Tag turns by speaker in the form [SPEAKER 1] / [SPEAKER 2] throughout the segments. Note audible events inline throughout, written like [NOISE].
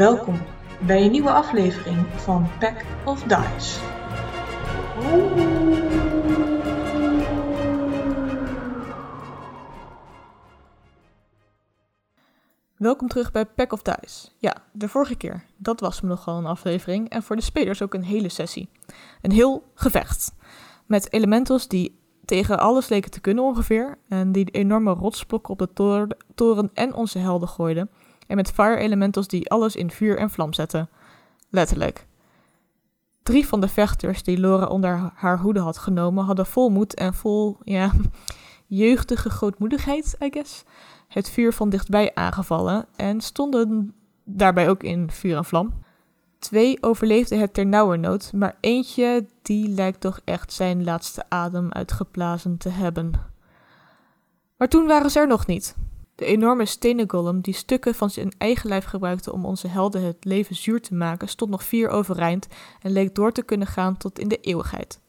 [SPEAKER 1] Welkom bij een nieuwe aflevering van Pack of Dice.
[SPEAKER 2] Welkom terug bij Pack of Dice. Ja, de vorige keer, dat was me nogal een aflevering en voor de spelers ook een hele sessie. Een heel gevecht. Met elementals die tegen alles leken te kunnen ongeveer en die enorme rotsblokken op de toren, toren en onze helden gooiden. En met fire elementals die alles in vuur en vlam zetten. Letterlijk. Drie van de vechters die Laura onder haar hoede had genomen, hadden vol moed en vol, ja, [LAUGHS] jeugdige grootmoedigheid, I guess, het vuur van dichtbij aangevallen en stonden daarbij ook in vuur en vlam. Twee overleefden het ternauwernood, maar eentje die lijkt toch echt zijn laatste adem uitgeblazen te hebben. Maar toen waren ze er nog niet. De enorme stenen golem die stukken van zijn eigen lijf gebruikte om onze helden het leven zuur te maken, stond nog vier overeind en leek door te kunnen gaan tot in de eeuwigheid.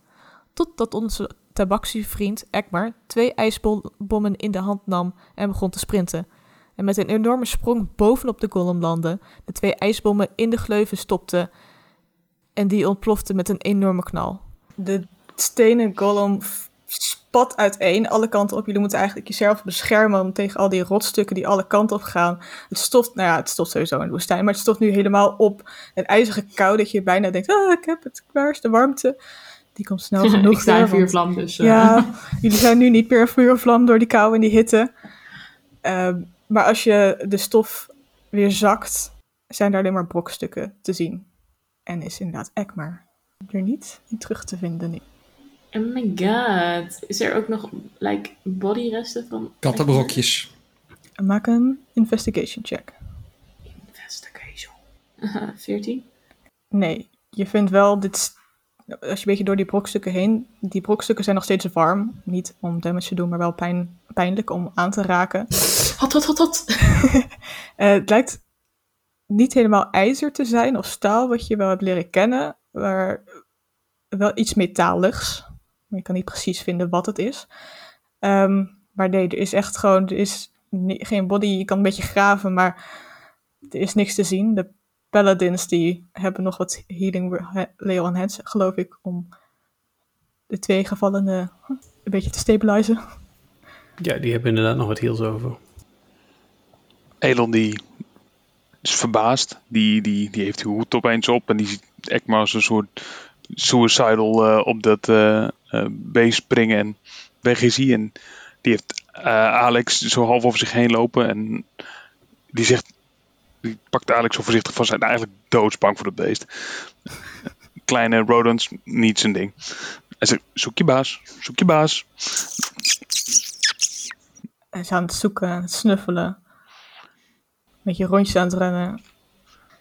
[SPEAKER 2] Totdat onze tabaksievriend Ekmar twee ijsbommen in de hand nam en begon te sprinten. En met een enorme sprong bovenop de golem landde, de twee ijsbommen in de gleuven stopte en die ontplofte met een enorme knal. De stenen golem spat uiteen, alle kanten op. Jullie moeten eigenlijk jezelf beschermen tegen al die rotstukken die alle kanten op gaan. Het stoft, nou ja, het stoft sowieso in de woestijn, maar het stoft nu helemaal op. Een ijzige kou dat je bijna denkt, ah, ik heb het, waar is de warmte? Die komt snel [LAUGHS] genoeg.
[SPEAKER 3] ik sta in vuurvlam, dus... eh,
[SPEAKER 2] ja, [LAUGHS] jullie zijn nu niet meer vuur en vlam door die kou en die hitte. Ehm, maar als je de stof weer zakt, zijn er alleen maar brokstukken te zien. En is inderdaad Ekmar er niet in terug te vinden nu.
[SPEAKER 3] Oh my god. Is er ook nog, like, bodyresten van...
[SPEAKER 4] Kattenbrokjes.
[SPEAKER 2] Maak een investigation check.
[SPEAKER 3] Investigation. [LAUGHS] Uh, 14.
[SPEAKER 2] Nee, je vindt wel dit. Als je een beetje door die brokstukken heen. Die brokstukken zijn nog steeds warm. Niet om damage te doen, maar wel pijn, pijnlijk om aan te raken.
[SPEAKER 3] Hot, hot, hot, hot. [LAUGHS]
[SPEAKER 2] Eh, het lijkt niet helemaal ijzer te zijn of staal, wat je wel hebt leren kennen, maar wel iets metaligs. Maar je kan niet precies vinden wat het is. Ehm, maar nee, er is echt gewoon, er is geen body. Je kan een beetje graven, maar er is niks te zien. De paladins die hebben nog wat healing leo on hands, geloof ik, om de twee gevallenen een beetje te stabilizen.
[SPEAKER 5] Ja, die hebben inderdaad nog wat heals over.
[SPEAKER 6] Elon die is verbaasd. Die, die, die heeft die hoed opeens op en die ziet Ekmar als een soort suicidal eh, op dat eh eh, beest springen en weg is hij. En die heeft Alex zo half over zich heen lopen en die zegt, die pakt Alex zo voorzichtig van zijn eigenlijk doodsbang voor dat beest. [LAUGHS] Kleine rodents, niet zijn ding. Hij zegt, zoek je baas, zoek je baas.
[SPEAKER 2] Hij is aan het zoeken, het snuffelen. Een beetje rondjes aan het rennen.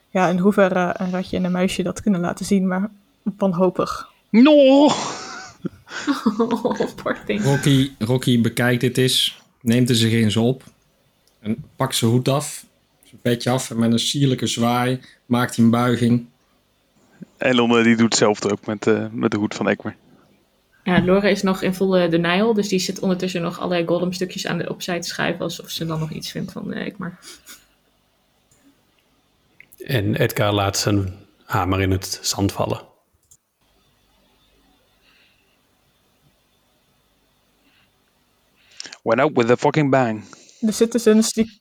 [SPEAKER 2] Ja, in hoeverre een ratje en een muisje dat kunnen laten zien, maar wanhopig.
[SPEAKER 6] No!
[SPEAKER 3] Oh, poor thing.
[SPEAKER 4] Rocky, Rocky bekijkt dit eens, neemt er zich eens op en pakt zijn hoed af, zijn petje af en met een sierlijke zwaai maakt hij een buiging.
[SPEAKER 6] Elon eh, die doet hetzelfde ook met, eh, met de hoed van Ekmer.
[SPEAKER 3] Ja, Laura is nog in volle denial, dus die zit ondertussen nog allerlei golem stukjes aan de opzij te schuiven, alsof ze dan nog iets vindt van eh, ik maar.
[SPEAKER 5] En Edgar laat zijn hamer in het zand vallen.
[SPEAKER 6] Went out with a fucking bang.
[SPEAKER 2] De citizens, die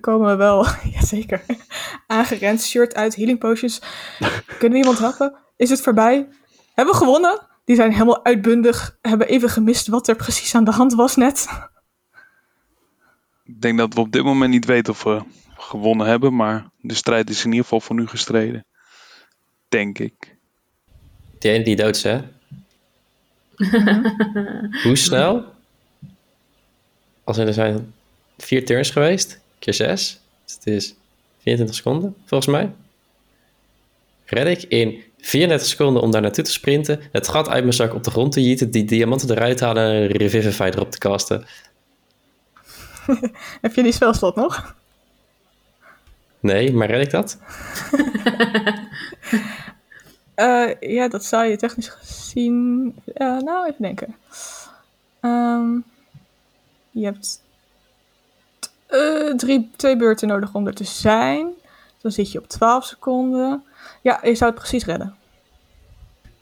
[SPEAKER 2] komen wel, [LAUGHS] jazeker, [LAUGHS] aangerend, shirt uit, healing potions. Kunnen we iemand helpen? Is het voorbij? Hebben we gewonnen? Die zijn helemaal uitbundig, hebben even gemist wat er precies aan de hand was net.
[SPEAKER 6] Ik denk dat we op dit moment niet weten of we gewonnen hebben, maar de strijd is in ieder geval voor nu gestreden. Denk ik.
[SPEAKER 7] Die ene die dood is, hè? [LAUGHS] Hoe snel? Als er zijn vier turns geweest, keer zes. Dus het is 24 seconden, volgens mij. Red ik in 34 seconden om daar naartoe te sprinten, het gat uit mijn zak op de grond te jieten, die diamanten eruit halen en een Revivify erop te casten. [LAUGHS]
[SPEAKER 2] Heb je die spelslot nog?
[SPEAKER 7] Nee, maar red ik dat? [LAUGHS]
[SPEAKER 2] Eh, ja, dat zou je technisch gezien. eh, nou, even denken. Ehm, je hebt eh, drie, twee beurten nodig om er te zijn. Dan zit je op 12 seconden. Ja, je zou het precies redden.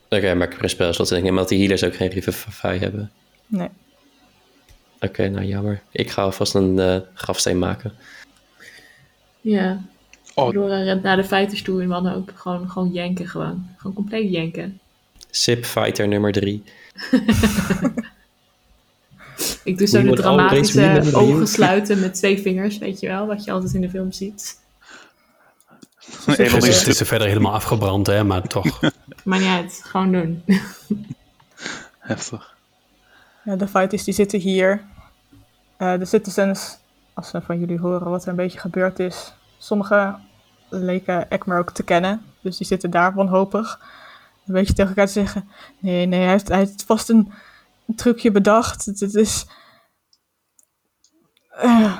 [SPEAKER 7] Oké, maar ik heb geen. En ik aan dat die healers ook geen Revivify hebben.
[SPEAKER 2] Nee.
[SPEAKER 7] Oké, nou jammer. Ik ga alvast een eh, grafsteen maken.
[SPEAKER 3] Ja.
[SPEAKER 6] Oh.
[SPEAKER 3] Laura rent naar de fighters toe en dan ook gewoon, gewoon janken gewoon. Gewoon compleet janken.
[SPEAKER 7] Sip Fighter nummer 3. [LAUGHS]
[SPEAKER 3] Ik doe zo de dramatische ogen sluiten met twee vingers, weet je wel, wat je altijd in de film ziet. [LAUGHS]
[SPEAKER 5] Het
[SPEAKER 6] is [LAUGHS]
[SPEAKER 5] is, is verder helemaal afgebrand, hè, maar toch. [LAUGHS]
[SPEAKER 3] Maar niet uit, gewoon doen.
[SPEAKER 6] heftig.
[SPEAKER 2] Ja, de fighters die zitten hier. Eh, de citizens, als ze van jullie horen wat er een beetje gebeurd is. Sommigen leken Ekmer ook te kennen. Dus die zitten daar wanhopig. Een beetje tegen elkaar te zeggen. Nee, nee, hij heeft, hij heeft vast een trucje bedacht. Het, het is... Eh,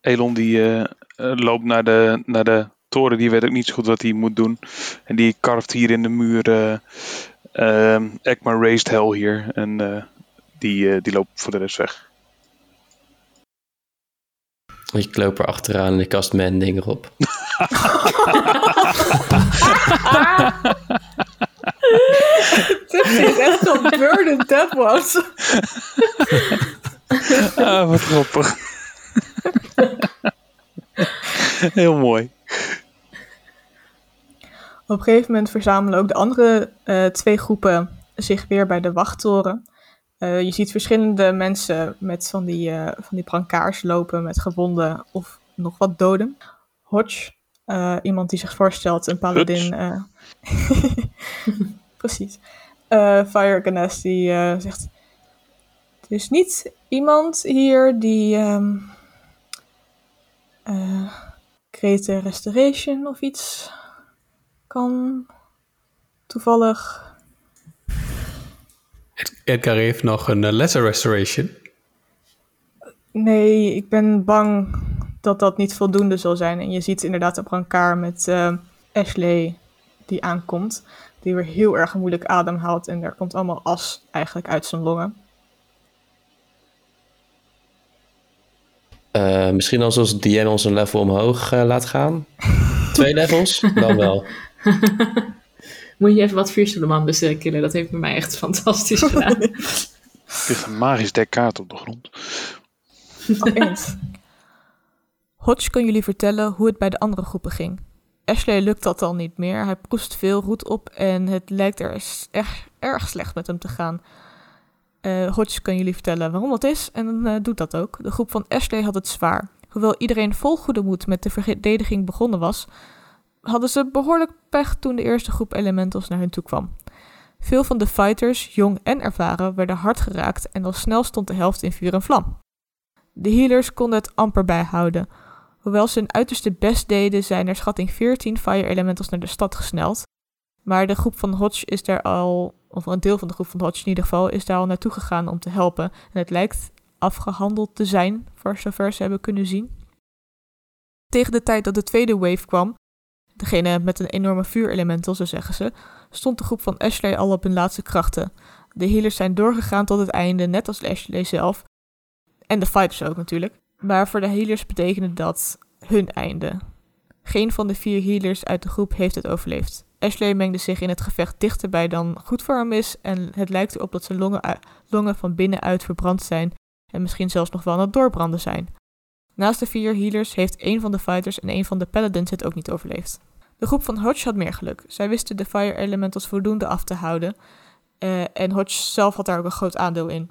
[SPEAKER 6] Elon die eh, eh, loopt naar de, naar de toren. Die weet ook niet zo goed wat hij moet doen. En die karft hier in de muur eh ehm, Ekmar Raised Hell hier. En eh, die, eh, die loopt voor de rest weg.
[SPEAKER 7] Ik loop er achteraan en ik kast mijn ding erop. [LAUGHS]
[SPEAKER 2] Tipsy is echt zo'n burden that was. [LAUGHS]
[SPEAKER 6] ah, wat grappig. Heel mooi.
[SPEAKER 2] Op een gegeven moment verzamelen ook de andere eh, twee groepen zich weer bij de wachttoren. Eh, je ziet verschillende mensen met van die, eh, van die brancards lopen met gewonden of nog wat doden. Hodge, iemand die zich voorstelt, een paladin. [LAUGHS] precies. Eh Fire Ganes die zegt: Er is niet iemand hier die. ehm eh, Create Restoration of iets kan toevallig.
[SPEAKER 5] Ed- Edgar heeft nog een eh, Lesser Restoration.
[SPEAKER 2] Nee, ik ben bang dat dat niet voldoende zal zijn. En je ziet inderdaad een brancard met Ashley die aankomt. Die weer heel erg moeilijk ademhaalt. En er komt allemaal as eigenlijk uit zijn longen.
[SPEAKER 7] Eh, misschien als ons DM ons een level omhoog eh, laat gaan. [LAUGHS] Twee levels? Dan wel. [LAUGHS]
[SPEAKER 3] Moet je even wat vuurstoeleman killen, dat heeft bij mij echt fantastisch gedaan. [LAUGHS]
[SPEAKER 6] Er ligt een magisch dek kaart op de grond.
[SPEAKER 2] Opeens. Hodge kan jullie vertellen hoe het bij de andere groepen ging. Ashley lukt dat al niet meer. Hij proest veel roet op en het lijkt er erg, erg slecht met hem te gaan. Eh Hodge kan jullie vertellen waarom dat is en eh, doet dat ook. De groep van Ashley had het zwaar. Hoewel iedereen vol goede moed met de verdediging begonnen was, hadden ze behoorlijk pech toen de eerste groep elementals naar hun toe kwam. Veel van de fighters, jong en ervaren, werden hard geraakt en al snel stond de helft in vuur en vlam. De healers konden het amper bijhouden. Hoewel ze hun uiterste best deden, zijn er schatting 14 fire elementals naar de stad gesneld. Maar de groep van Hodge is daar al, of een deel van de groep van Hodge in ieder geval, is daar al naartoe gegaan om te helpen. En het lijkt afgehandeld te zijn, voor zover ze hebben kunnen zien. Tegen de tijd dat de tweede wave kwam, degene met een enorme vuurelemental, zo zeggen ze, stond de groep van Ashley al op hun laatste krachten. De healers zijn doorgegaan tot het einde, net als Ashley zelf. En de fighters ook natuurlijk. Maar voor de healers betekende dat hun einde. Geen van de vier healers uit de groep heeft het overleefd. Ashley mengde zich in het gevecht dichterbij dan goed voor hem is. En het lijkt erop dat zijn longen, van binnenuit verbrand zijn. En misschien zelfs nog wel aan het doorbranden zijn. Naast de vier healers heeft één van de fighters en één van de paladins het ook niet overleefd. De groep van Hodge had meer geluk. Zij wisten de fire elementals voldoende af te houden. Eh, en Hodge zelf had daar ook een groot aandeel in.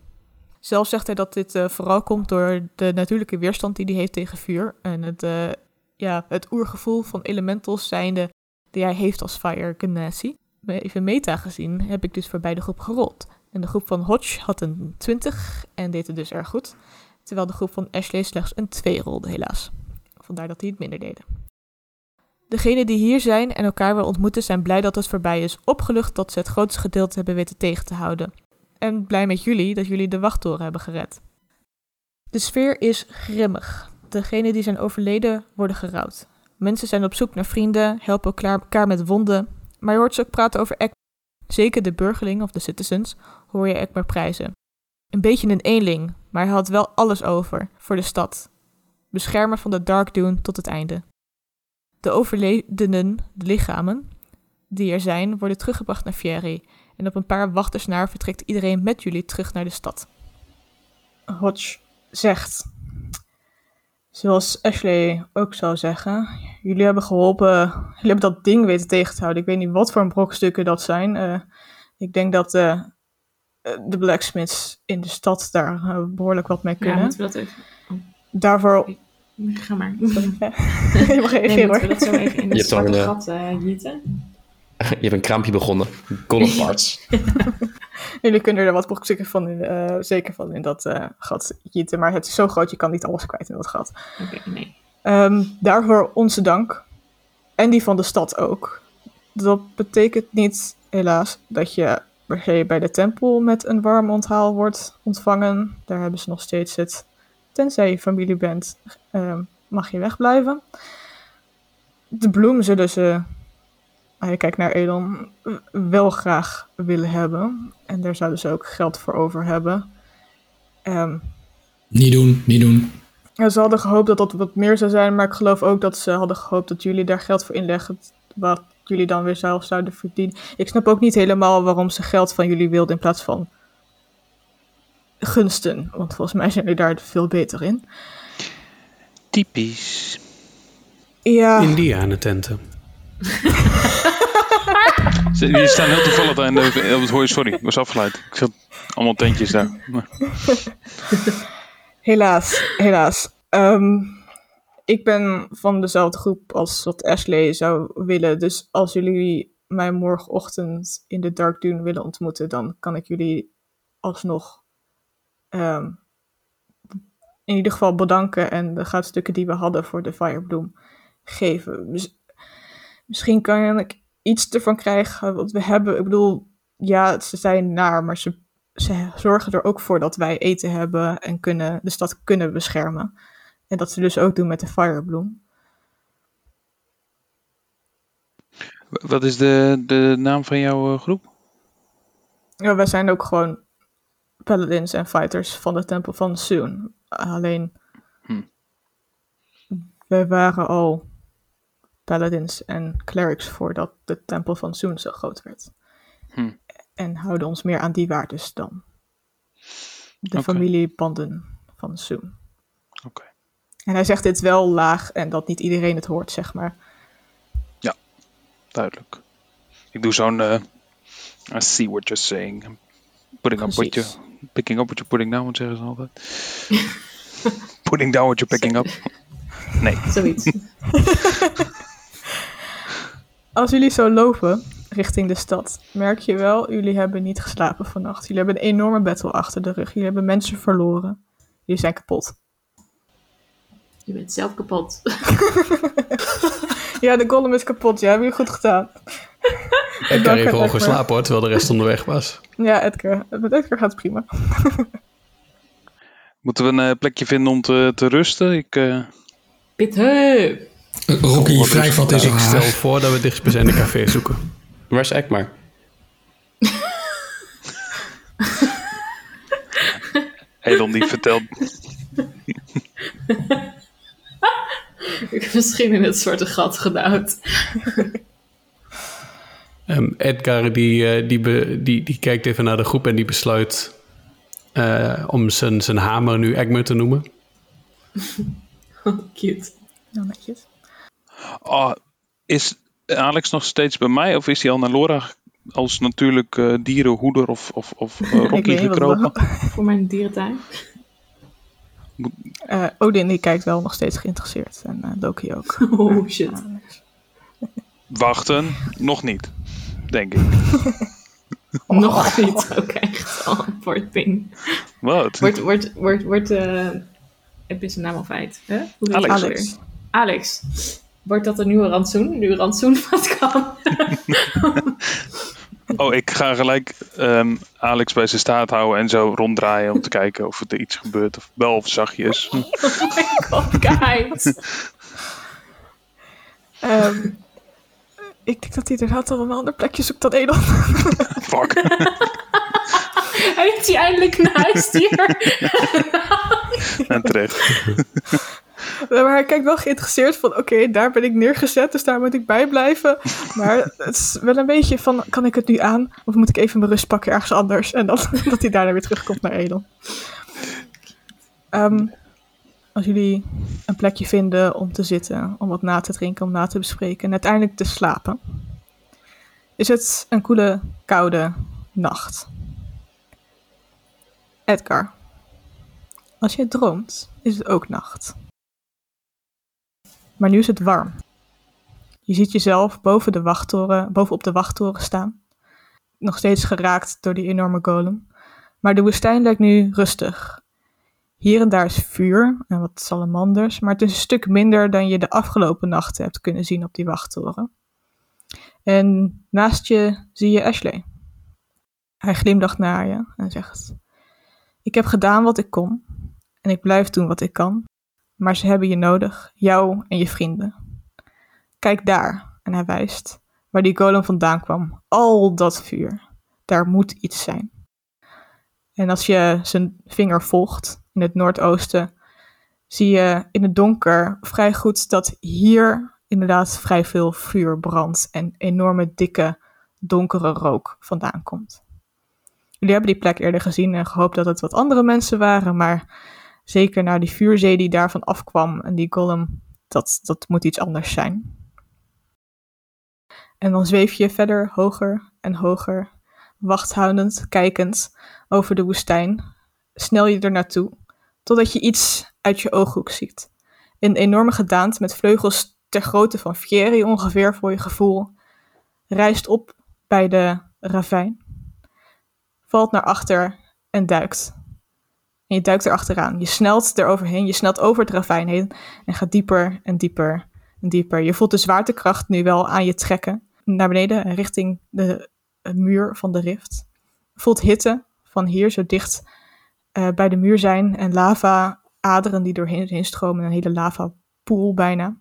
[SPEAKER 2] Zelf zegt hij dat dit eh, vooral komt door de natuurlijke weerstand die hij heeft tegen vuur. En het, eh, ja, het oergevoel van elementals zijnde die hij heeft als Fire Genasi. Even meta gezien heb ik dus voor beide groepen gerold. En de groep van Hodge had een 20 en deed het dus erg goed. Terwijl de groep van Ashley slechts een 2 rolde helaas. Vandaar dat die het minder deden. Degenen die hier zijn en elkaar weer ontmoeten zijn blij dat het voorbij is. Opgelucht dat ze het grootste gedeelte hebben weten tegen te houden en blij met jullie dat jullie de wachttoren hebben gered. De sfeer is grimmig. Degenen die zijn overleden worden gerouwd. Mensen zijn op zoek naar vrienden, helpen elkaar, met wonden. Maar je hoort ze ook praten over Ek. Zeker de burgerling of de citizens hoor je Ekmer prijzen. Een beetje een eenling, maar hij had wel alles over voor de stad. Beschermer van de Dark Dune tot het einde. de overledenen, de lichamen die er zijn, worden teruggebracht naar Fieri. En op een paar wachters naar vertrekt iedereen met jullie terug naar de stad. Hodge zegt, zoals Ashley ook zou zeggen, jullie hebben geholpen, jullie hebben dat ding weten tegen te houden. Ik weet niet wat voor een brokstukken dat zijn. Eh, ik denk dat eh, de blacksmiths in de stad daar eh, behoorlijk wat mee
[SPEAKER 3] Ja,
[SPEAKER 2] kunnen.
[SPEAKER 3] moeten we dat even...
[SPEAKER 2] Daarvoor...
[SPEAKER 3] Ga maar. [LAUGHS]
[SPEAKER 2] je mag
[SPEAKER 3] Nee,
[SPEAKER 2] reageren
[SPEAKER 3] moeten we
[SPEAKER 2] hoor.
[SPEAKER 3] dat zo even in
[SPEAKER 7] Je
[SPEAKER 3] het
[SPEAKER 7] hebt toch
[SPEAKER 3] zwarte
[SPEAKER 7] een,
[SPEAKER 3] gat eh jieten? [LAUGHS]
[SPEAKER 7] Je hebt een kraampje begonnen. [LAUGHS] Parts. [LAUGHS]
[SPEAKER 2] Jullie kunnen er wat brokstukken van, in, eh, zeker van in dat eh, gat gieten. Maar het is zo groot, je kan niet alles kwijt in dat gat.
[SPEAKER 3] Oké, nee.
[SPEAKER 2] Ehm, daarvoor onze dank. En die van de stad ook. Dat betekent niet, helaas, dat je bij de tempel met een warm onthaal wordt ontvangen. Daar hebben ze nog steeds het. Tenzij je familie bent, ehm, mag je wegblijven. De bloem zullen ze, je kijkt naar Elon, w- wel graag willen hebben. En daar zouden ze ook geld voor over hebben. Ehm,
[SPEAKER 4] Niet doen, niet doen.
[SPEAKER 2] ze hadden gehoopt dat dat wat meer zou zijn, maar ik geloof ook dat ze hadden gehoopt dat jullie daar geld voor inleggen, wat jullie dan weer zelf zouden verdienen. Ik snap ook niet helemaal waarom ze geld van jullie wilden in plaats van gunsten, want volgens mij zijn jullie daar veel beter in.
[SPEAKER 6] Typisch.
[SPEAKER 2] Ja,
[SPEAKER 5] Indianententen.
[SPEAKER 6] Die staan heel toevallig aan de... oh, Sorry, sorry, ik was afgeleid. Ik zat allemaal tentjes daar.
[SPEAKER 2] Helaas, helaas. Ehm, ik ben van dezelfde groep als wat Ashley zou willen, dus als jullie mij morgenochtend in de Dark Dune willen ontmoeten, dan kan ik jullie alsnog ehm, in ieder geval bedanken en de goudstukken die we hadden voor de Firebloom geven. Mis- misschien kan ik iets ervan krijgen wat we hebben. Ik bedoel, ja, ze zijn naar, maar ze, ze zorgen er ook voor dat wij eten hebben en kunnen, de stad kunnen beschermen. En dat ze dus ook doen met de Firebloom.
[SPEAKER 6] Wat is de, de naam van jouw eh, groep?
[SPEAKER 2] Ja, wij zijn ook gewoon paladins en fighters van de tempel van Soon. Alleen,
[SPEAKER 6] Hm.
[SPEAKER 2] wij waren al paladins en clerics voordat de tempel van Soon zo groot werd.
[SPEAKER 6] Hm.
[SPEAKER 2] En houden ons meer aan die waardes dan de familiebanden van Soon.
[SPEAKER 6] Oké.
[SPEAKER 2] En hij zegt dit wel laag en dat niet iedereen het hoort, zeg maar.
[SPEAKER 6] Duidelijk. Ik doe zo'n... eh, I see what you're saying. I'm Putting up what you... Picking up what you're putting down, zeggen ze altijd. [LAUGHS] putting down what you're picking up. [LAUGHS] Nee.
[SPEAKER 3] Zoiets. [LAUGHS]
[SPEAKER 2] Als jullie zo lopen richting de stad, merk je wel, jullie hebben niet geslapen vannacht. Jullie hebben een enorme battle achter de rug. Jullie hebben mensen verloren. Jullie zijn kapot.
[SPEAKER 3] Je bent zelf kapot. [LAUGHS]
[SPEAKER 2] Ja, de golem is kapot. Ja, hebben jullie goed gedaan.
[SPEAKER 5] Edgar heeft gewoon geslapen hoor, terwijl de rest onderweg was.
[SPEAKER 2] Ja, Edgar. Met Edgar gaat het prima. [LAUGHS]
[SPEAKER 6] Moeten we een eh, plekje vinden om te, te rusten? Ik... eh,
[SPEAKER 3] Pithe!
[SPEAKER 4] Rocky
[SPEAKER 6] Wat is-
[SPEAKER 4] wrijft in zijn
[SPEAKER 5] Ik stel voor dat we dichtstbijzijnde café [LAUGHS] zoeken.
[SPEAKER 7] Waar is Ekmar?
[SPEAKER 6] Elon [LAUGHS] die vertelt... [LAUGHS]
[SPEAKER 3] Ik heb misschien in het zwarte gat gedouwd.
[SPEAKER 5] Ehm, Edgar die, eh, die, be- die, die kijkt even naar de groep en die besluit eh, om zijn, zijn hamer nu Egmer te noemen.
[SPEAKER 3] Cute.
[SPEAKER 2] Nou, netjes.
[SPEAKER 6] Oh, is Alex nog steeds bij mij? Of is hij al naar Laura als natuurlijk eh, dierenhoeder of, of, of eh, [LAUGHS]
[SPEAKER 2] Ik
[SPEAKER 6] Rocky gekropen? [LAUGHS]
[SPEAKER 3] Voor mijn dierentuin.
[SPEAKER 2] Eh, Odin die kijkt wel nog steeds geïnteresseerd. En eh, Loki ook. [LAUGHS]
[SPEAKER 3] Oh shit.
[SPEAKER 6] Wachten, nog niet. Denk ik.
[SPEAKER 3] Nog niet. Ook echt al een.
[SPEAKER 6] Wat?
[SPEAKER 3] Wordt, wordt, wordt, wordt, heb je zijn naam al feit? Hoe heet
[SPEAKER 6] Alex.
[SPEAKER 2] Alex.
[SPEAKER 3] Alex. Wordt dat een nieuwe rantsoen? Nu rantsoen [LAUGHS] wat kan. [LAUGHS]
[SPEAKER 6] Oh, ik ga gelijk ehm, Alex bij zijn staat houden en zo ronddraaien om te [LAUGHS] kijken of er iets gebeurt. Of wel of zachtjes.
[SPEAKER 3] Oh my god, guys.
[SPEAKER 2] Ehm, ik denk dat hij inderdaad al een ander plekje zoekt dan Edon.
[SPEAKER 6] Fuck.
[SPEAKER 3] Heeft hij eindelijk een huisdier?
[SPEAKER 6] En terecht.
[SPEAKER 2] Maar hij kijkt wel geïnteresseerd van, oké, daar ben ik neergezet, dus daar moet ik bij blijven. Maar het is wel een beetje van, kan ik het nu aan? Of moet ik even mijn rust pakken ergens anders? En dan, [LAUGHS] dat hij daarna weer terugkomt naar Elon. Ehm, als jullie een plekje vinden om te zitten, om wat na te drinken, om na te bespreken en uiteindelijk te slapen, is het een koele, koude nacht. Edgar, als je droomt, is het ook nacht. Maar nu is het warm. Je ziet jezelf boven de wachttoren, bovenop de wachttoren staan. Nog steeds geraakt door die enorme golem. Maar de woestijn lijkt nu rustig. Hier en daar is vuur en wat salamanders, maar het is een stuk minder dan je de afgelopen nachten hebt kunnen zien op die wachttoren. En naast je zie je Ashley. Hij glimlacht naar je en zegt: Ik heb gedaan wat ik kon en ik blijf doen wat ik kan, maar ze hebben je nodig, jou en je vrienden. Kijk daar, en hij wijst, waar die golem vandaan kwam. Al dat vuur. Daar moet iets zijn. En als je zijn vinger volgt in het noordoosten, zie je in het donker vrij goed dat hier inderdaad vrij veel vuur brandt en enorme dikke donkere rook vandaan komt. Jullie hebben die plek eerder gezien en gehoopt dat het wat andere mensen waren, maar zeker naar die vuurzee die daarvan afkwam en die golem, dat, dat moet iets anders zijn. En dan zweef je verder hoger en hoger, wachthoudend, kijkend over de woestijn. Snel je er naartoe, totdat je iets uit je ooghoek ziet. Een enorme gedaante met vleugels ter grootte van Fieri ongeveer voor je gevoel, rijst op bij de ravijn, valt naar achter en duikt. En je duikt erachteraan. Je snelt eroverheen, je snelt over het ravijn heen en gaat dieper en dieper en dieper. Je voelt de zwaartekracht nu wel aan je trekken naar beneden richting de muur van de rift. Je voelt hitte van hier zo dicht uh, bij de muur zijn en lava-aderen die doorheen heen stromen, een hele lava-pool bijna.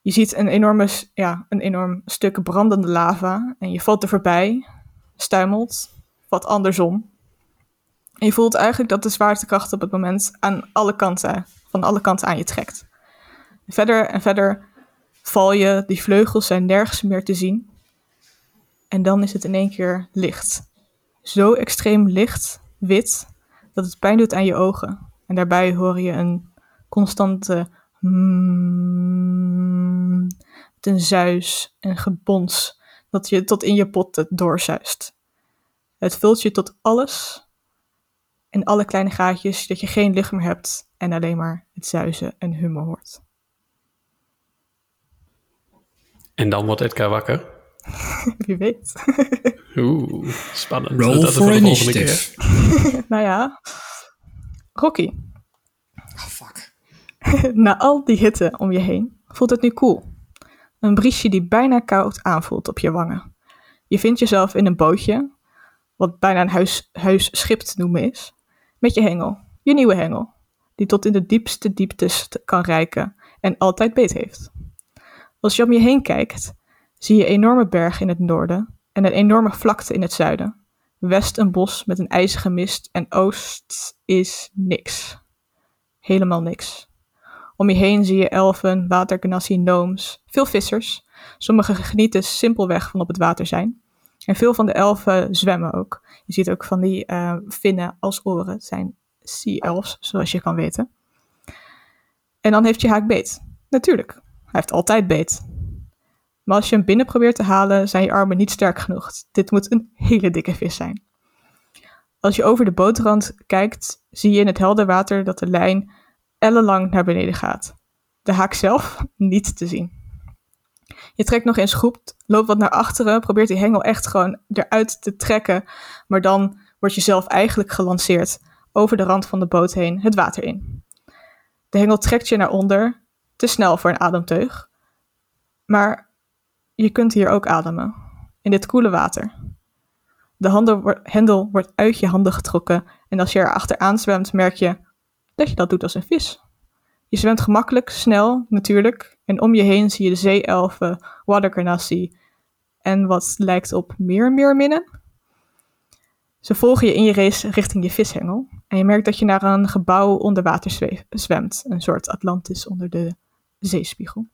[SPEAKER 2] Je ziet een, ja, een enorm stuk brandende lava en je valt er voorbij, stuimelt, wat andersom. En je voelt eigenlijk dat de zwaartekracht op het moment aan alle kanten, van alle kanten aan je trekt. Verder en verder val je, die vleugels zijn nergens meer te zien. En dan is het in één keer licht. Zo extreem licht, wit, dat het pijn doet aan je ogen. En daarbij hoor je een constante mm, een zuis en gebons dat je tot in je pot doorzuist. Het vult je tot alles en alle kleine gaatjes dat je geen licht meer hebt en alleen maar het zuizen en hummen hoort.
[SPEAKER 5] En dan wordt Edgar wakker. [LAUGHS]
[SPEAKER 2] Wie weet. [LAUGHS]
[SPEAKER 5] Oeh, spannend.
[SPEAKER 4] Roll
[SPEAKER 5] Dat
[SPEAKER 4] for
[SPEAKER 5] voor de volgende
[SPEAKER 4] initiative.
[SPEAKER 5] keer. [LAUGHS]
[SPEAKER 2] nou ja, Rocky,
[SPEAKER 4] Oh, fuck.
[SPEAKER 2] na al die hitte om je heen, voelt het nu cool. Een briesje die bijna koud aanvoelt op je wangen. Je vindt jezelf in een bootje, wat bijna een huis, huisschip te noemen is, met je hengel, je nieuwe hengel, die tot in de diepste dieptes te- kan reiken en altijd beet heeft. Als je om je heen kijkt, zie je enorme bergen in het noorden en een enorme vlakte in het zuiden. West een bos met een ijzige mist en oost is niks. Helemaal niks. Om je heen zie je elfen, watergenassi, nooms, veel vissers. Sommigen genieten simpelweg van op het water zijn. En veel van de elfen zwemmen ook. Je ziet ook van die eh, vinnen als oren. Het zijn sea elves, zoals je kan weten. En dan heeft je haak beet. Natuurlijk, hij heeft altijd beet. Maar als je hem binnen probeert te halen, zijn je armen niet sterk genoeg. Dit moet een hele dikke vis zijn. Als je over de bootrand kijkt, zie je in het helder water dat de lijn ellenlang naar beneden gaat. De haak zelf niet te zien. Je trekt nog eens groep, loopt wat naar achteren, probeert die hengel echt gewoon eruit te trekken, maar dan word je zelf eigenlijk gelanceerd over de rand van de boot heen het water in. De hengel trekt je naar onder, te snel voor een ademteug, maar je kunt hier ook ademen, in dit koele water. De hendel wordt uit je handen getrokken en als je er achteraan zwemt, merk je dat je dat doet als een vis. Je zwemt gemakkelijk, snel, natuurlijk, en om je heen zie je de zeeelfen, watercarnassi en wat lijkt op meer meerminnen. Ze volgen je in je race richting je vishengel. En je merkt dat je naar een gebouw onder water zwemt. Een soort Atlantis onder de zeespiegel.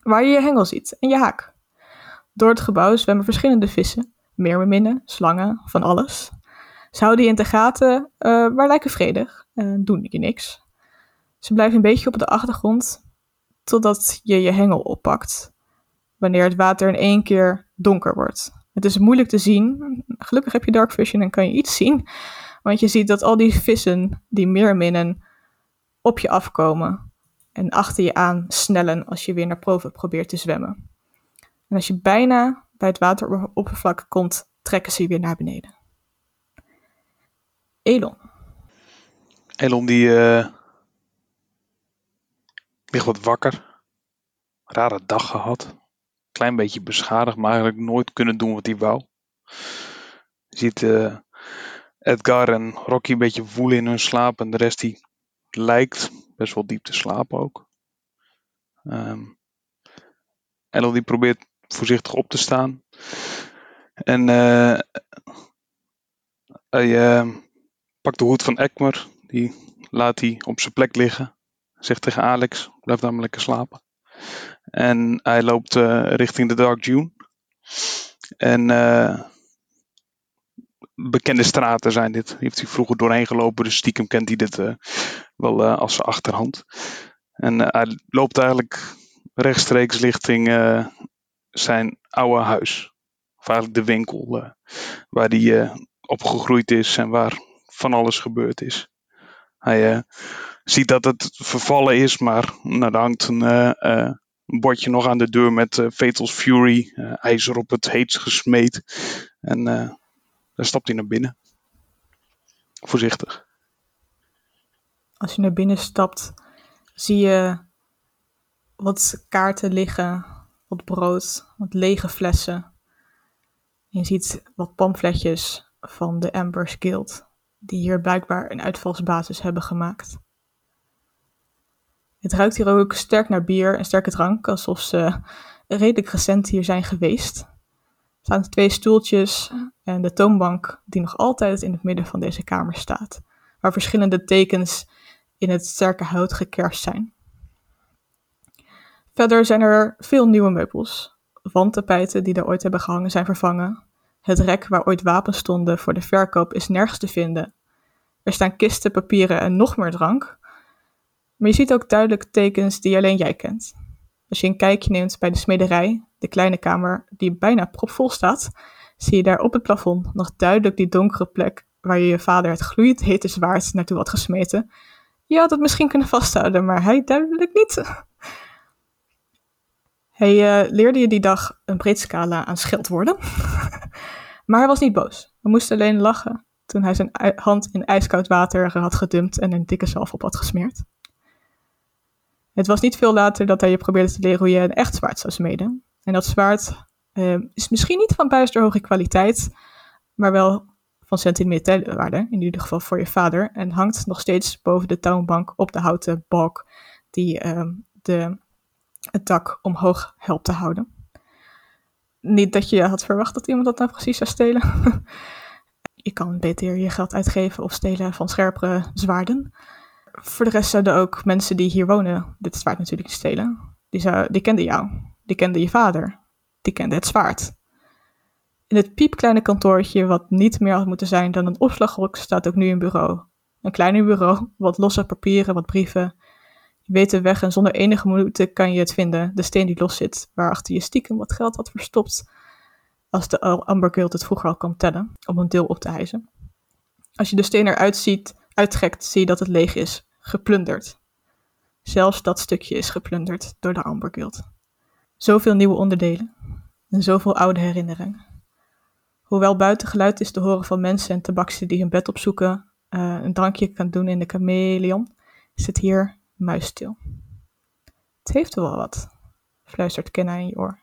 [SPEAKER 2] Waar je je hengel ziet en je haak. Door het gebouw zwemmen verschillende vissen. Meerminnen, slangen, van alles. Ze houden je in de gaten, eh, maar lijken vredig en doen je niks. Ze blijven een beetje op de achtergrond totdat je je hengel oppakt. Wanneer het water in één keer donker wordt. Het is moeilijk te zien. Gelukkig heb je dark vision en kan je iets zien. Want je ziet dat al die vissen, die meerminnen, op je afkomen. En achter je aan snellen als je weer naar boven probeert te zwemmen. En als je bijna bij het wateroppervlak komt, trekken ze je weer naar beneden. Elon.
[SPEAKER 6] Elon die eh, ligt wat wakker. Rare dag gehad. Klein beetje beschadigd, maar eigenlijk nooit kunnen doen wat hij wou. Je ziet eh, Edgar en Rocky een beetje voelen in hun slaap. En de rest die lijkt best wel diep te slapen ook. Ehm Elon die probeert voorzichtig op te staan. En eh, hij eh, pakt de hoed van Ekmer. Die laat hij op zijn plek liggen. Zegt tegen Alex, blijf maar lekker slapen. En hij loopt eh, richting de Dark June. En eh, bekende straten zijn dit. Heeft hij vroeger doorheen gelopen, dus stiekem kent hij dit eh, wel als zijn achterhand. En hij loopt eigenlijk rechtstreeks richting zijn oude huis. Of eigenlijk de winkel waar hij opgegroeid is en waar van alles gebeurd is. Hij ziet dat het vervallen is, maar nou, er hangt een, eh, eh, bordje nog aan de deur met eh, Fatal's Fury, eh, ijzer op het heetst gesmeed. En eh, daar stapt hij naar binnen. Voorzichtig.
[SPEAKER 2] Als je naar binnen stapt, zie je wat kaarten liggen, wat brood, wat lege flessen. Je ziet wat pamfletjes van de Amber's Guild, die hier blijkbaar een uitvalsbasis hebben gemaakt. Het ruikt hier ook sterk naar bier en sterke drank, alsof ze redelijk recent hier zijn geweest. Er staan twee stoeltjes en de toonbank die nog altijd in het midden van deze kamer staat, waar verschillende tekens in het sterke hout gekerst zijn. Verder zijn er veel nieuwe meubels. Wandtapijten die er ooit hebben gehangen zijn vervangen. Het rek waar ooit wapens stonden voor de verkoop is nergens te vinden. Er staan kisten, papieren en nog meer drank. Maar je ziet ook duidelijk tekens die alleen jij kent. Als je een kijkje neemt bij de smederij, de kleine kamer die bijna propvol staat, zie je daar op het plafond nog duidelijk die donkere plek waar je je vader het gloeiend hete zwaard naartoe had gesmeten. Je had het misschien kunnen vasthouden, maar hij duidelijk niet. Hij eh, leerde je die dag een breed scala aan scheldwoorden. [LAUGHS] maar hij was niet boos. Hij moest alleen lachen toen hij zijn hand in ijskoud water had gedumpt en een dikke zalf op had gesmeerd. Het was niet veel later dat hij je probeerde te leren hoe je een echt zwaard zou smeden. En dat zwaard eh, is misschien niet van bijster hoge kwaliteit, maar wel van sentimentele waarde, in ieder geval voor je vader, en hangt nog steeds boven de toonbank op de houten balk die ehm, de, het dak omhoog helpt te houden. Niet dat je had verwacht dat iemand dat nou precies zou stelen. [LAUGHS] je kan beter je geld uitgeven of stelen van scherpere zwaarden. Voor de rest zouden ook mensen die hier wonen dit zwaard natuurlijk stelen. Die, zou, die kenden jou, die kenden je vader, die kenden het zwaard. In het piepkleine kantoortje, wat niet meer had moeten zijn dan een opslaghok, staat ook nu een bureau. Een kleiner bureau, wat losse papieren, wat brieven. Je weet de weg en zonder enige moeite kan je het vinden, de steen die los zit, waarachter je stiekem wat geld had verstopt. Als de Amber het vroeger al kan tellen, om een deel op te hijzen. Als je de steen eruit ziet, uittrekt, zie je dat het leeg is, geplunderd. Zelfs dat stukje is geplunderd door de Amber Guild. Zoveel nieuwe onderdelen en zoveel oude herinneringen. Hoewel buiten geluid is te horen van mensen en tabaksen die hun bed opzoeken, uh, een drankje kan doen in de chameleon, het hier muisstil. Het heeft wel wat, fluistert Kenna in je oor.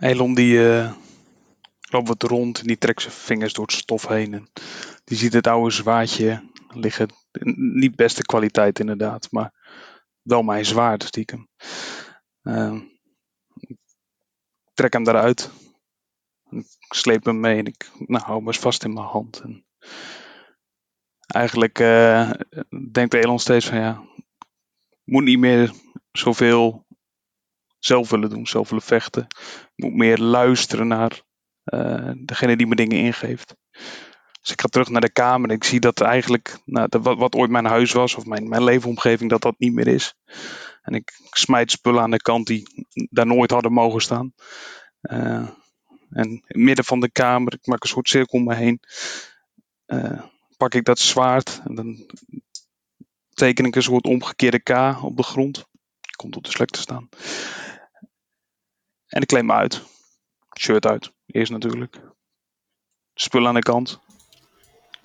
[SPEAKER 6] Elon die eh, loopt wat rond en die trekt zijn vingers door het stof heen. En die ziet het oude zwaardje liggen. Niet beste kwaliteit inderdaad, maar wel mijn zwaard stiekem. Uh, ik trek hem eruit. Ik sleep hem mee en ik nou, hou hem eens vast in mijn hand. En eigenlijk eh, denkt Elon steeds van ja, moet niet meer zoveel zelf willen doen, zelf willen vechten. Moet meer luisteren naar eh, degene die me dingen ingeeft. Dus ik ga terug naar de kamer en ik zie dat eigenlijk nou, wat, ooit mijn huis was of mijn, mijn leefomgeving, dat dat niet meer is. En ik smijt spullen aan de kant die daar nooit hadden mogen staan. Eh, en in midden van de kamer, ik maak een soort cirkel om me heen. eh, pak ik dat zwaard en dan teken ik een soort omgekeerde K op de grond. Komt op de slek te staan. En ik kleed me uit. Shirt uit, eerst natuurlijk. Spullen aan de kant.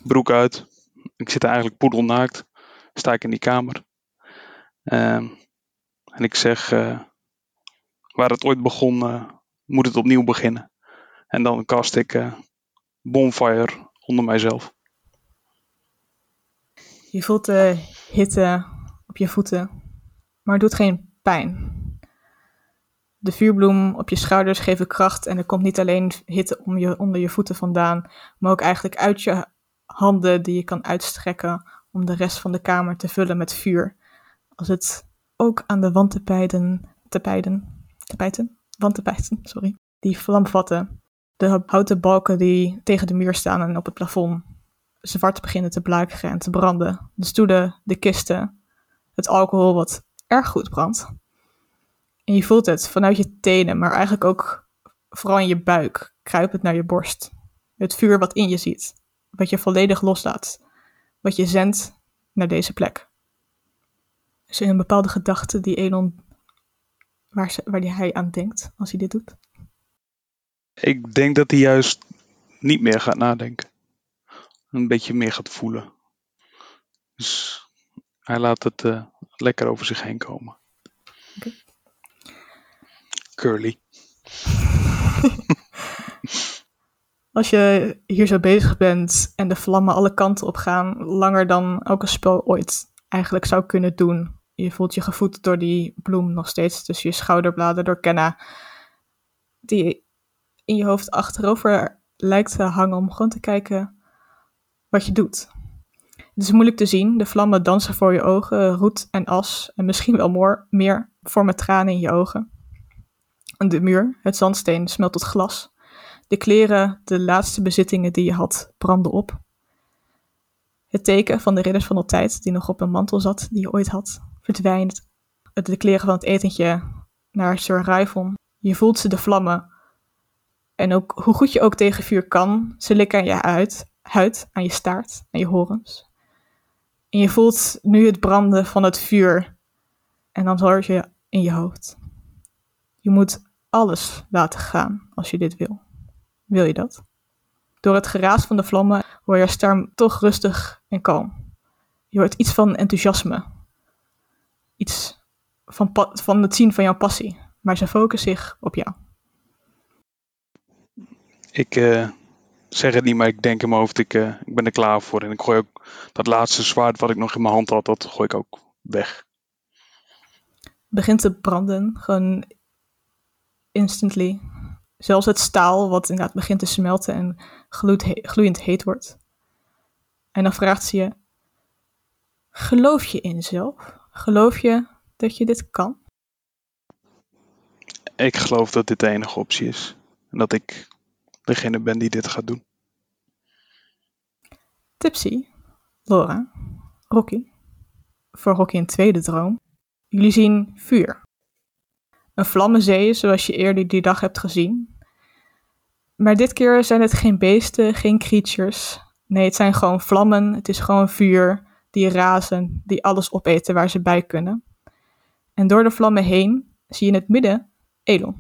[SPEAKER 6] Broek uit. Ik zit eigenlijk poedelnaakt. Sta ik in die kamer. Ehm, en ik zeg, eh, waar het ooit begon, eh, moet het opnieuw beginnen. En dan kast ik eh, Bonfire onder mijzelf.
[SPEAKER 2] Je voelt de hitte op je voeten, maar het doet geen pijn. De vuurbloem op je schouders geven kracht en er komt niet alleen hitte om je, onder je voeten vandaan, maar ook eigenlijk uit je handen die je kan uitstrekken om de rest van de kamer te vullen met vuur. Als het ook aan de wandtapijten, tapijten, tapijten, wandtapijten, sorry, die vlam vatten. De houten balken die tegen de muur staan en op het plafond zwart beginnen te blakeren en te branden. De stoelen, de kisten, het alcohol wat erg goed brandt. En je voelt het vanuit je tenen, maar eigenlijk ook vooral in je buik, kruipend naar je borst. Het vuur wat in je ziet, wat je volledig loslaat, wat je zendt naar deze plek. Is er een bepaalde gedachte die Elon, waar, ze, waar die hij aan denkt als hij dit doet?
[SPEAKER 6] Ik denk dat hij juist niet meer gaat nadenken. Een beetje meer gaat voelen. Dus hij laat het eh, lekker over zich heen komen.
[SPEAKER 2] Oké.
[SPEAKER 6] Curly. [LAUGHS]
[SPEAKER 2] Als je hier zo bezig bent en de vlammen alle kanten op gaan, langer dan elke spel ooit eigenlijk zou kunnen doen. Je voelt je gevoed door die bloem nog steeds tussen je schouderbladen, door Kenna, die in je hoofd achterover lijkt te hangen om gewoon te kijken wat je doet. Het is moeilijk te zien, de vlammen dansen voor je ogen, roet en as, en misschien wel more, meer vormen tranen in je ogen. En de muur, het zandsteen, smelt tot glas. De kleren, de laatste bezittingen die je had, branden op. Het teken van de ridders van de tijd, die nog op een mantel zat, die je ooit had, verdwijnt. De kleren van het etentje naar Sir Ryvon. Je voelt ze de vlammen. En ook hoe goed je ook tegen vuur kan, ze likken aan je uit, huid, aan je staart, aan je horens. En je voelt nu het branden van het vuur. En dan hoor je in je hoofd. Je moet alles laten gaan als je dit wil. Wil je dat? Door het geraas van de vlammen hoor je stem toch rustig en kalm. Je hoort iets van enthousiasme. Iets van, van het zien van jouw passie. Maar ze focussen zich op jou.
[SPEAKER 6] Ik eh, zeg het niet, maar ik denk in mijn hoofd, ik, eh, ik ben er klaar voor. En ik gooi ook dat laatste zwaard wat ik nog in mijn hand had, dat gooi ik ook weg.
[SPEAKER 2] begint te branden, gewoon instantly. Zelfs het staal, wat inderdaad begint te smelten en he- gloeiend heet wordt. En dan vraagt ze je: Geloof je in jezelf? Geloof je dat je dit kan?
[SPEAKER 6] Ik geloof dat dit de enige optie is. En dat ik degene ben die dit gaat doen.
[SPEAKER 2] Tipsy, Laura, Rocky. Voor Rocky een tweede droom. Jullie zien vuur. Een vlammenzee zoals je eerder die dag hebt gezien. Maar dit keer zijn het geen beesten, geen creatures. Nee, het zijn gewoon vlammen. Het is gewoon vuur die razen, die alles opeten waar ze bij kunnen. En door de vlammen heen zie je in het midden Elon.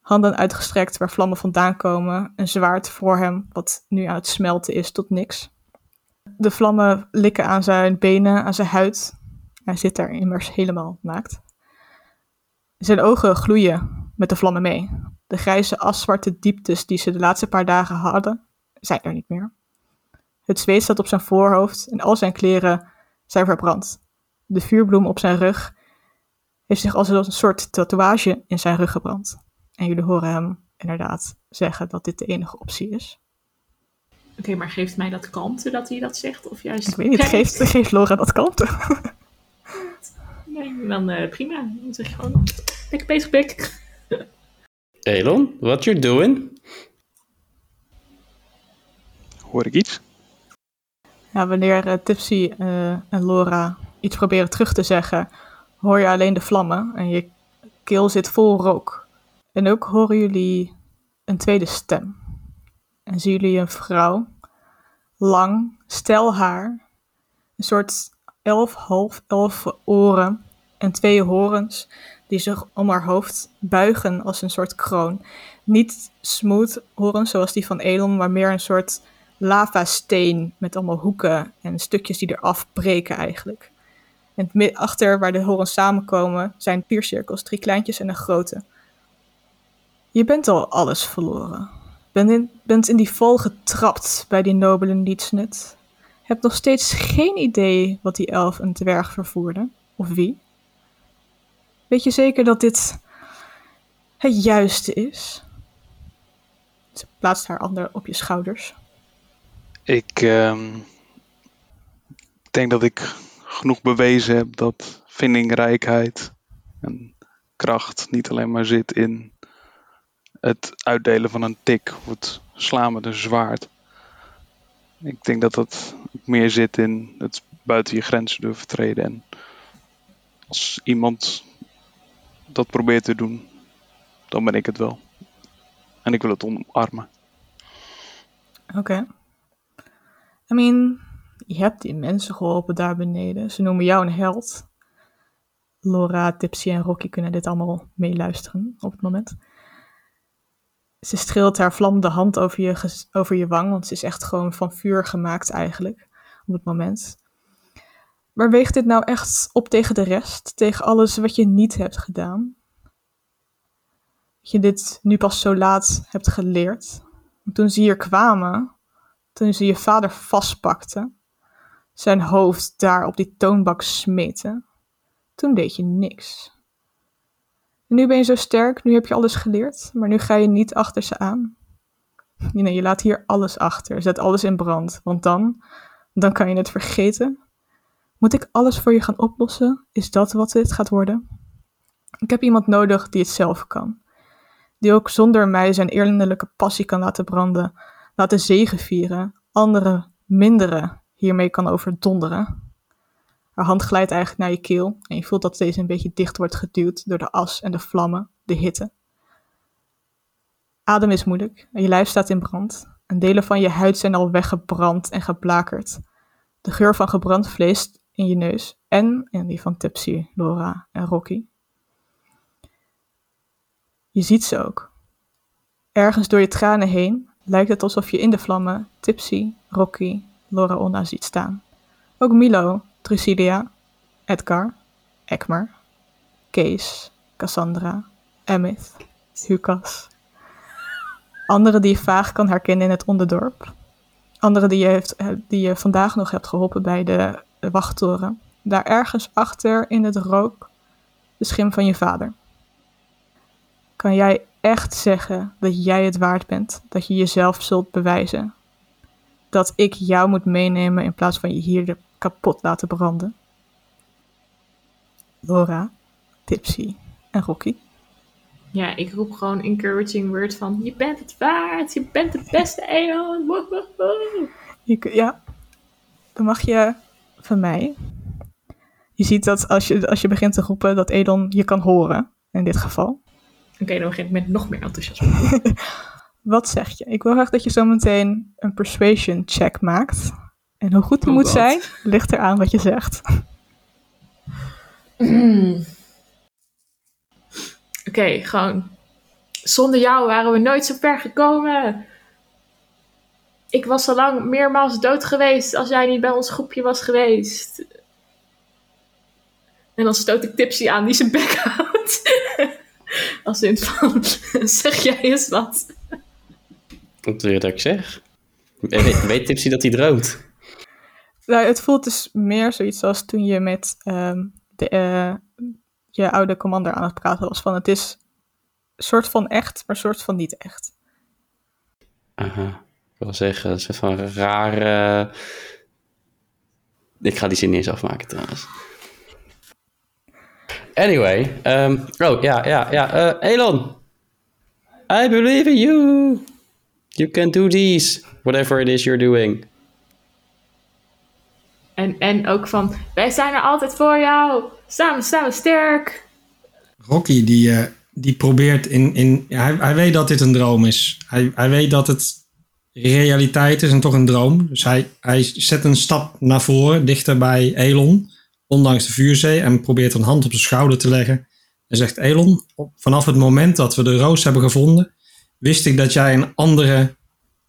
[SPEAKER 2] Handen uitgestrekt waar vlammen vandaan komen, een zwaard voor hem, wat nu aan het smelten is tot niks. De vlammen likken aan zijn benen, aan zijn huid. Hij zit daar immers helemaal naakt. Zijn ogen gloeien met de vlammen mee. De grijzeaszwarte dieptes die ze de laatste paar dagen hadden, zijn er niet meer. Het zweet staat op zijn voorhoofd en al zijn kleren zijn verbrand. De vuurbloem op zijn rug heeft zich als een soort tatoeage in zijn rug gebrand. En jullie horen hem inderdaad zeggen dat dit de enige optie is.
[SPEAKER 3] Oké, maar geeft mij dat kalmte dat hij dat zegt? Of juist...
[SPEAKER 2] Ik weet niet, geeft, geeft Laura dat kalmte? [LAUGHS]
[SPEAKER 3] Nee, dan eh, prima. Dan zeg je gewoon, lekker bezig, pik. [LAUGHS]
[SPEAKER 7] Elon, what you doing?
[SPEAKER 6] Hoor ik iets?
[SPEAKER 2] Ja, wanneer eh, Tipsy eh, en Laura iets proberen terug te zeggen, hoor je alleen de vlammen en je keel zit vol rook. En ook horen jullie een tweede stem. En zien jullie een vrouw, lang, stel haar, een soort elf, half elf oren en twee horens die zich om haar hoofd buigen als een soort kroon. Niet smooth horens zoals die van Elon, maar meer een soort lavasteen met allemaal hoeken en stukjes die eraf breken eigenlijk. En achter waar de horens samenkomen zijn vier cirkels, drie kleintjes en een grote. Je bent al alles verloren. Bent in, bent in die val getrapt bij die nobele nietsnut. Hebt nog steeds geen idee wat die elf een dwerg vervoerde, of wie. Weet je zeker dat dit het juiste is? Ze plaatst haar ander op je schouders.
[SPEAKER 6] Ik ehm, denk dat ik genoeg bewezen heb dat vindingrijkheid en kracht niet alleen maar zit in het uitdelen van een tik of het slaan met een zwaard. Ik denk dat dat meer zit in het buiten je grenzen durven treden. En als iemand dat probeert te doen, dan ben ik het wel. En ik wil het omarmen.
[SPEAKER 2] Oké. I mean, je hebt die mensen geholpen daar beneden. Ze noemen jou een held. Laura, Tipsy en Rocky kunnen dit allemaal meeluisteren op het moment. Ze streelt haar vlammende hand over je, over je wang, want ze is echt gewoon van vuur gemaakt eigenlijk op het moment. Maar weegt dit nou echt op tegen de rest? Tegen alles wat je niet hebt gedaan? Dat je dit nu pas zo laat hebt geleerd? Toen ze hier kwamen, toen ze je vader vastpakte, zijn hoofd daar op die toonbak smeten, toen deed je niks. Nu ben je zo sterk, nu heb je alles geleerd, maar nu ga je niet achter ze aan. Nee, je laat hier alles achter, zet alles in brand, want dan, dan kan je het vergeten. Moet ik alles voor je gaan oplossen? Is dat wat dit gaat worden? Ik heb iemand nodig die het zelf kan. Die ook zonder mij zijn eerlijke passie kan laten branden, laten zegevieren, andere, mindere hiermee kan overdonderen. Haar hand glijdt eigenlijk naar je keel en je voelt dat deze een beetje dicht wordt geduwd door de as en de vlammen, de hitte. Adem is moeilijk en je lijf staat in brand en delen van je huid zijn al weggebrand en geblakerd. De geur van gebrand vlees in je neus en in die van Tipsy, Laura en Rocky. Je ziet ze ook. Ergens door je tranen heen lijkt het alsof je in de vlammen Tipsy, Rocky, Laura Onna ziet staan. Ook Milo, Drusilia, Edgar, Ekmer, Kees, Cassandra, Emmett, Lucas. Anderen die je vaag kan herkennen in het onderdorp. Anderen die je, eh, die je vandaag nog hebt geholpen bij de, de wachttoren. Daar ergens achter in het rook de schim van je vader. Kan jij echt zeggen dat jij het waard bent? Dat je jezelf zult bewijzen? Dat ik jou moet meenemen in plaats van je hier de- kapot laten branden? Laura, Tipsy en Rocky.
[SPEAKER 3] Ja, ik roep gewoon encouraging word van, je bent het waard, je bent de beste.
[SPEAKER 2] Je, kun- ja, dan mag je van mij. Je ziet dat als je, als je begint te roepen dat Edon je kan horen, in dit geval.
[SPEAKER 3] Oké, dan begin ik met nog meer enthousiasme. [LAUGHS]
[SPEAKER 2] Wat zeg je? Ik wil graag dat je zo meteen een persuasion check maakt. En hoe goed die
[SPEAKER 3] Oh
[SPEAKER 2] moet
[SPEAKER 3] God.
[SPEAKER 2] zijn, ligt eraan wat je zegt. [CLEARS THROAT]
[SPEAKER 3] Oké, gewoon. Zonder jou waren we nooit zo ver gekomen. Ik was al lang meermaals dood geweest als jij niet bij ons groepje was geweest. En dan stoot ik Tipsy aan die zijn bek houdt. [LAUGHS] Als in van, [LAUGHS] zeg jij eens wat.
[SPEAKER 7] Wat wil je dat ik zeg? Weet, weet Tipsy dat hij droomt?
[SPEAKER 2] Nou, het voelt dus meer zoiets als toen je met ehm, de, eh, je oude commander aan het praten was. Van het is soort van echt, maar soort van niet echt.
[SPEAKER 7] Aha. Ik wil zeggen, een soort van rare... Ik ga die zin niet eens afmaken trouwens. Anyway. ehm, oh, ja, ja, ja. eh, Elon. I believe in you. You can do these. Whatever it is you're doing.
[SPEAKER 3] En, en ook van, wij zijn er altijd voor jou. Samen we sterk.
[SPEAKER 4] Rocky die, eh, die probeert in. in hij, hij weet dat dit een droom is. Hij, hij weet dat het realiteit is en toch een droom. Dus hij, hij zet een stap naar voren, dichter bij Elon, ondanks de vuurzee, en probeert een hand op zijn schouder te leggen. En zegt: Elon, vanaf het moment dat we de roos hebben gevonden, wist ik dat jij een andere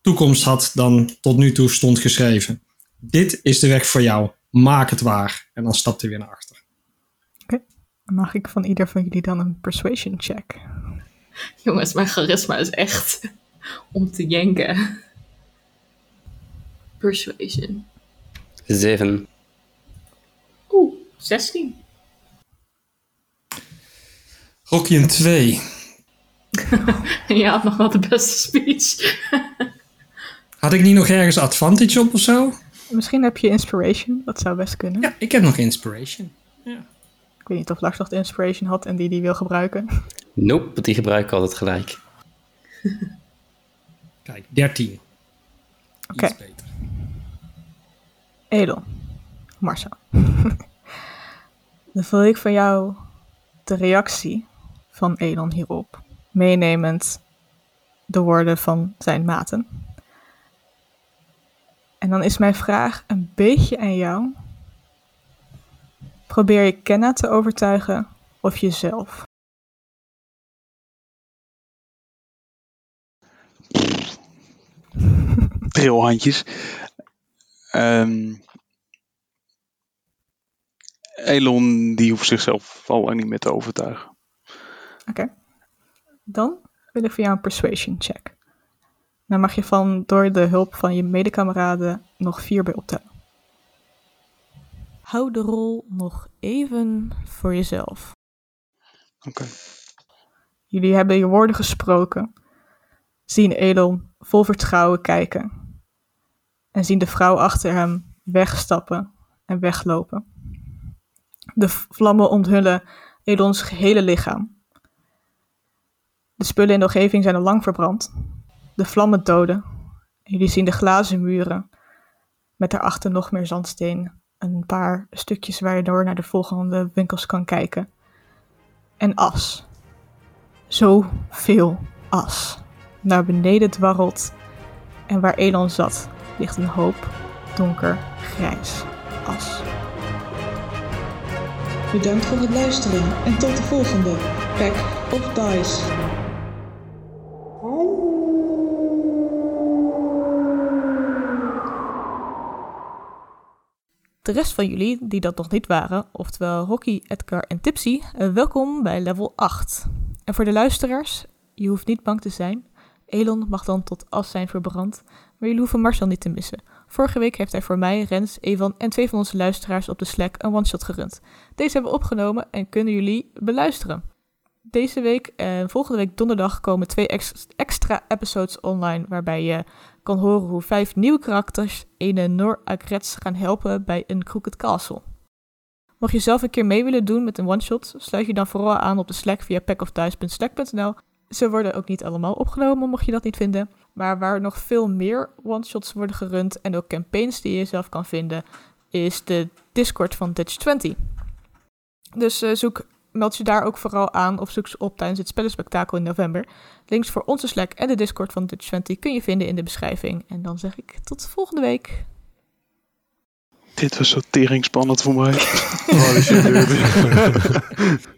[SPEAKER 4] toekomst had dan tot nu toe stond geschreven. Dit is de weg voor jou. Maak het waar. En dan stapt hij weer naar achter.
[SPEAKER 2] Mag ik van ieder van jullie dan een persuasion check?
[SPEAKER 3] Jongens, mijn charisma is echt [LAUGHS] om te jenken. Persuasion.
[SPEAKER 7] Zeven.
[SPEAKER 3] Oeh, 16.
[SPEAKER 4] Rocky een 2.
[SPEAKER 3] Je had nog wel de beste speech. [LAUGHS]
[SPEAKER 4] Had ik niet nog ergens advantage op of zo?
[SPEAKER 2] Misschien heb je inspiration, dat zou best kunnen.
[SPEAKER 4] Ja, ik heb nog inspiration.
[SPEAKER 2] Ik weet niet of Lars nog de inspiration had en die die wil gebruiken.
[SPEAKER 7] Nope, want die gebruik ik altijd gelijk. [LAUGHS]
[SPEAKER 4] Kijk, 13.
[SPEAKER 2] Oké.
[SPEAKER 4] Beter.
[SPEAKER 2] Elon, Marcel. [LAUGHS] Dan wil ik van jou de reactie van Elon hierop, meenemend de woorden van zijn maten. En dan is mijn vraag een beetje aan jou. Probeer je Kenna te overtuigen of jezelf?
[SPEAKER 6] Trilhandjes. Ehm Elon die hoeft zichzelf al lang niet meer te overtuigen.
[SPEAKER 2] Oké. Dan wil ik voor jou een persuasion check. Dan mag je van door de hulp van je medekameraden nog vier bij optellen. Hou de rol nog even voor jezelf.
[SPEAKER 6] Oké.
[SPEAKER 2] Jullie hebben je woorden gesproken, zien Elon vol vertrouwen kijken en zien de vrouw achter hem wegstappen en weglopen. De vlammen onthullen Elons gehele lichaam. De spullen in de omgeving zijn al lang verbrand. De vlammen doden. Jullie zien de glazen muren met daarachter nog meer zandsteen. Een paar stukjes waardoor naar de volgende winkels kan kijken. En as. Zoveel as. Naar beneden dwarrelt. En waar Elon zat, ligt een hoop donker grijs as.
[SPEAKER 1] Bedankt voor het luisteren en tot de volgende Pack of Dice.
[SPEAKER 2] De rest van jullie die dat nog niet waren, oftewel Rocky, Edgar en Tipsy, eh, welkom bij level 8. En voor de luisteraars, je hoeft niet bang te zijn. Elon mag dan tot as zijn verbrand, maar jullie hoeven Marcel niet te missen. Vorige week heeft hij voor mij, Rens, Evan en twee van onze luisteraars op de Slack een one-shot gerund. Deze hebben we opgenomen en kunnen jullie beluisteren. Deze week en volgende week donderdag komen twee ex- extra episodes online waarbij je kan horen hoe vijf nieuwe karakters ene Nor Agrets gaan helpen bij een Crooked Castle. Mocht je zelf een keer mee willen doen met een one-shot, sluit je dan vooral aan op de Slack via packofdice.slack.nl. Ze worden ook niet allemaal opgenomen, mocht je dat niet vinden. Maar waar nog veel meer one-shots worden gerund en ook campaigns die je zelf kan vinden, is de Discord van Dutch20. Dus eh, zoek, meld je daar ook vooral aan of zoek ze op tijdens het spellenspectakel in november. Links voor onze Slack en de Discord van Dutch20 kun je vinden in de beschrijving. En dan zeg ik tot volgende week.
[SPEAKER 6] Dit was zo teringspannend voor mij. [LAUGHS] Dude. [LAUGHS]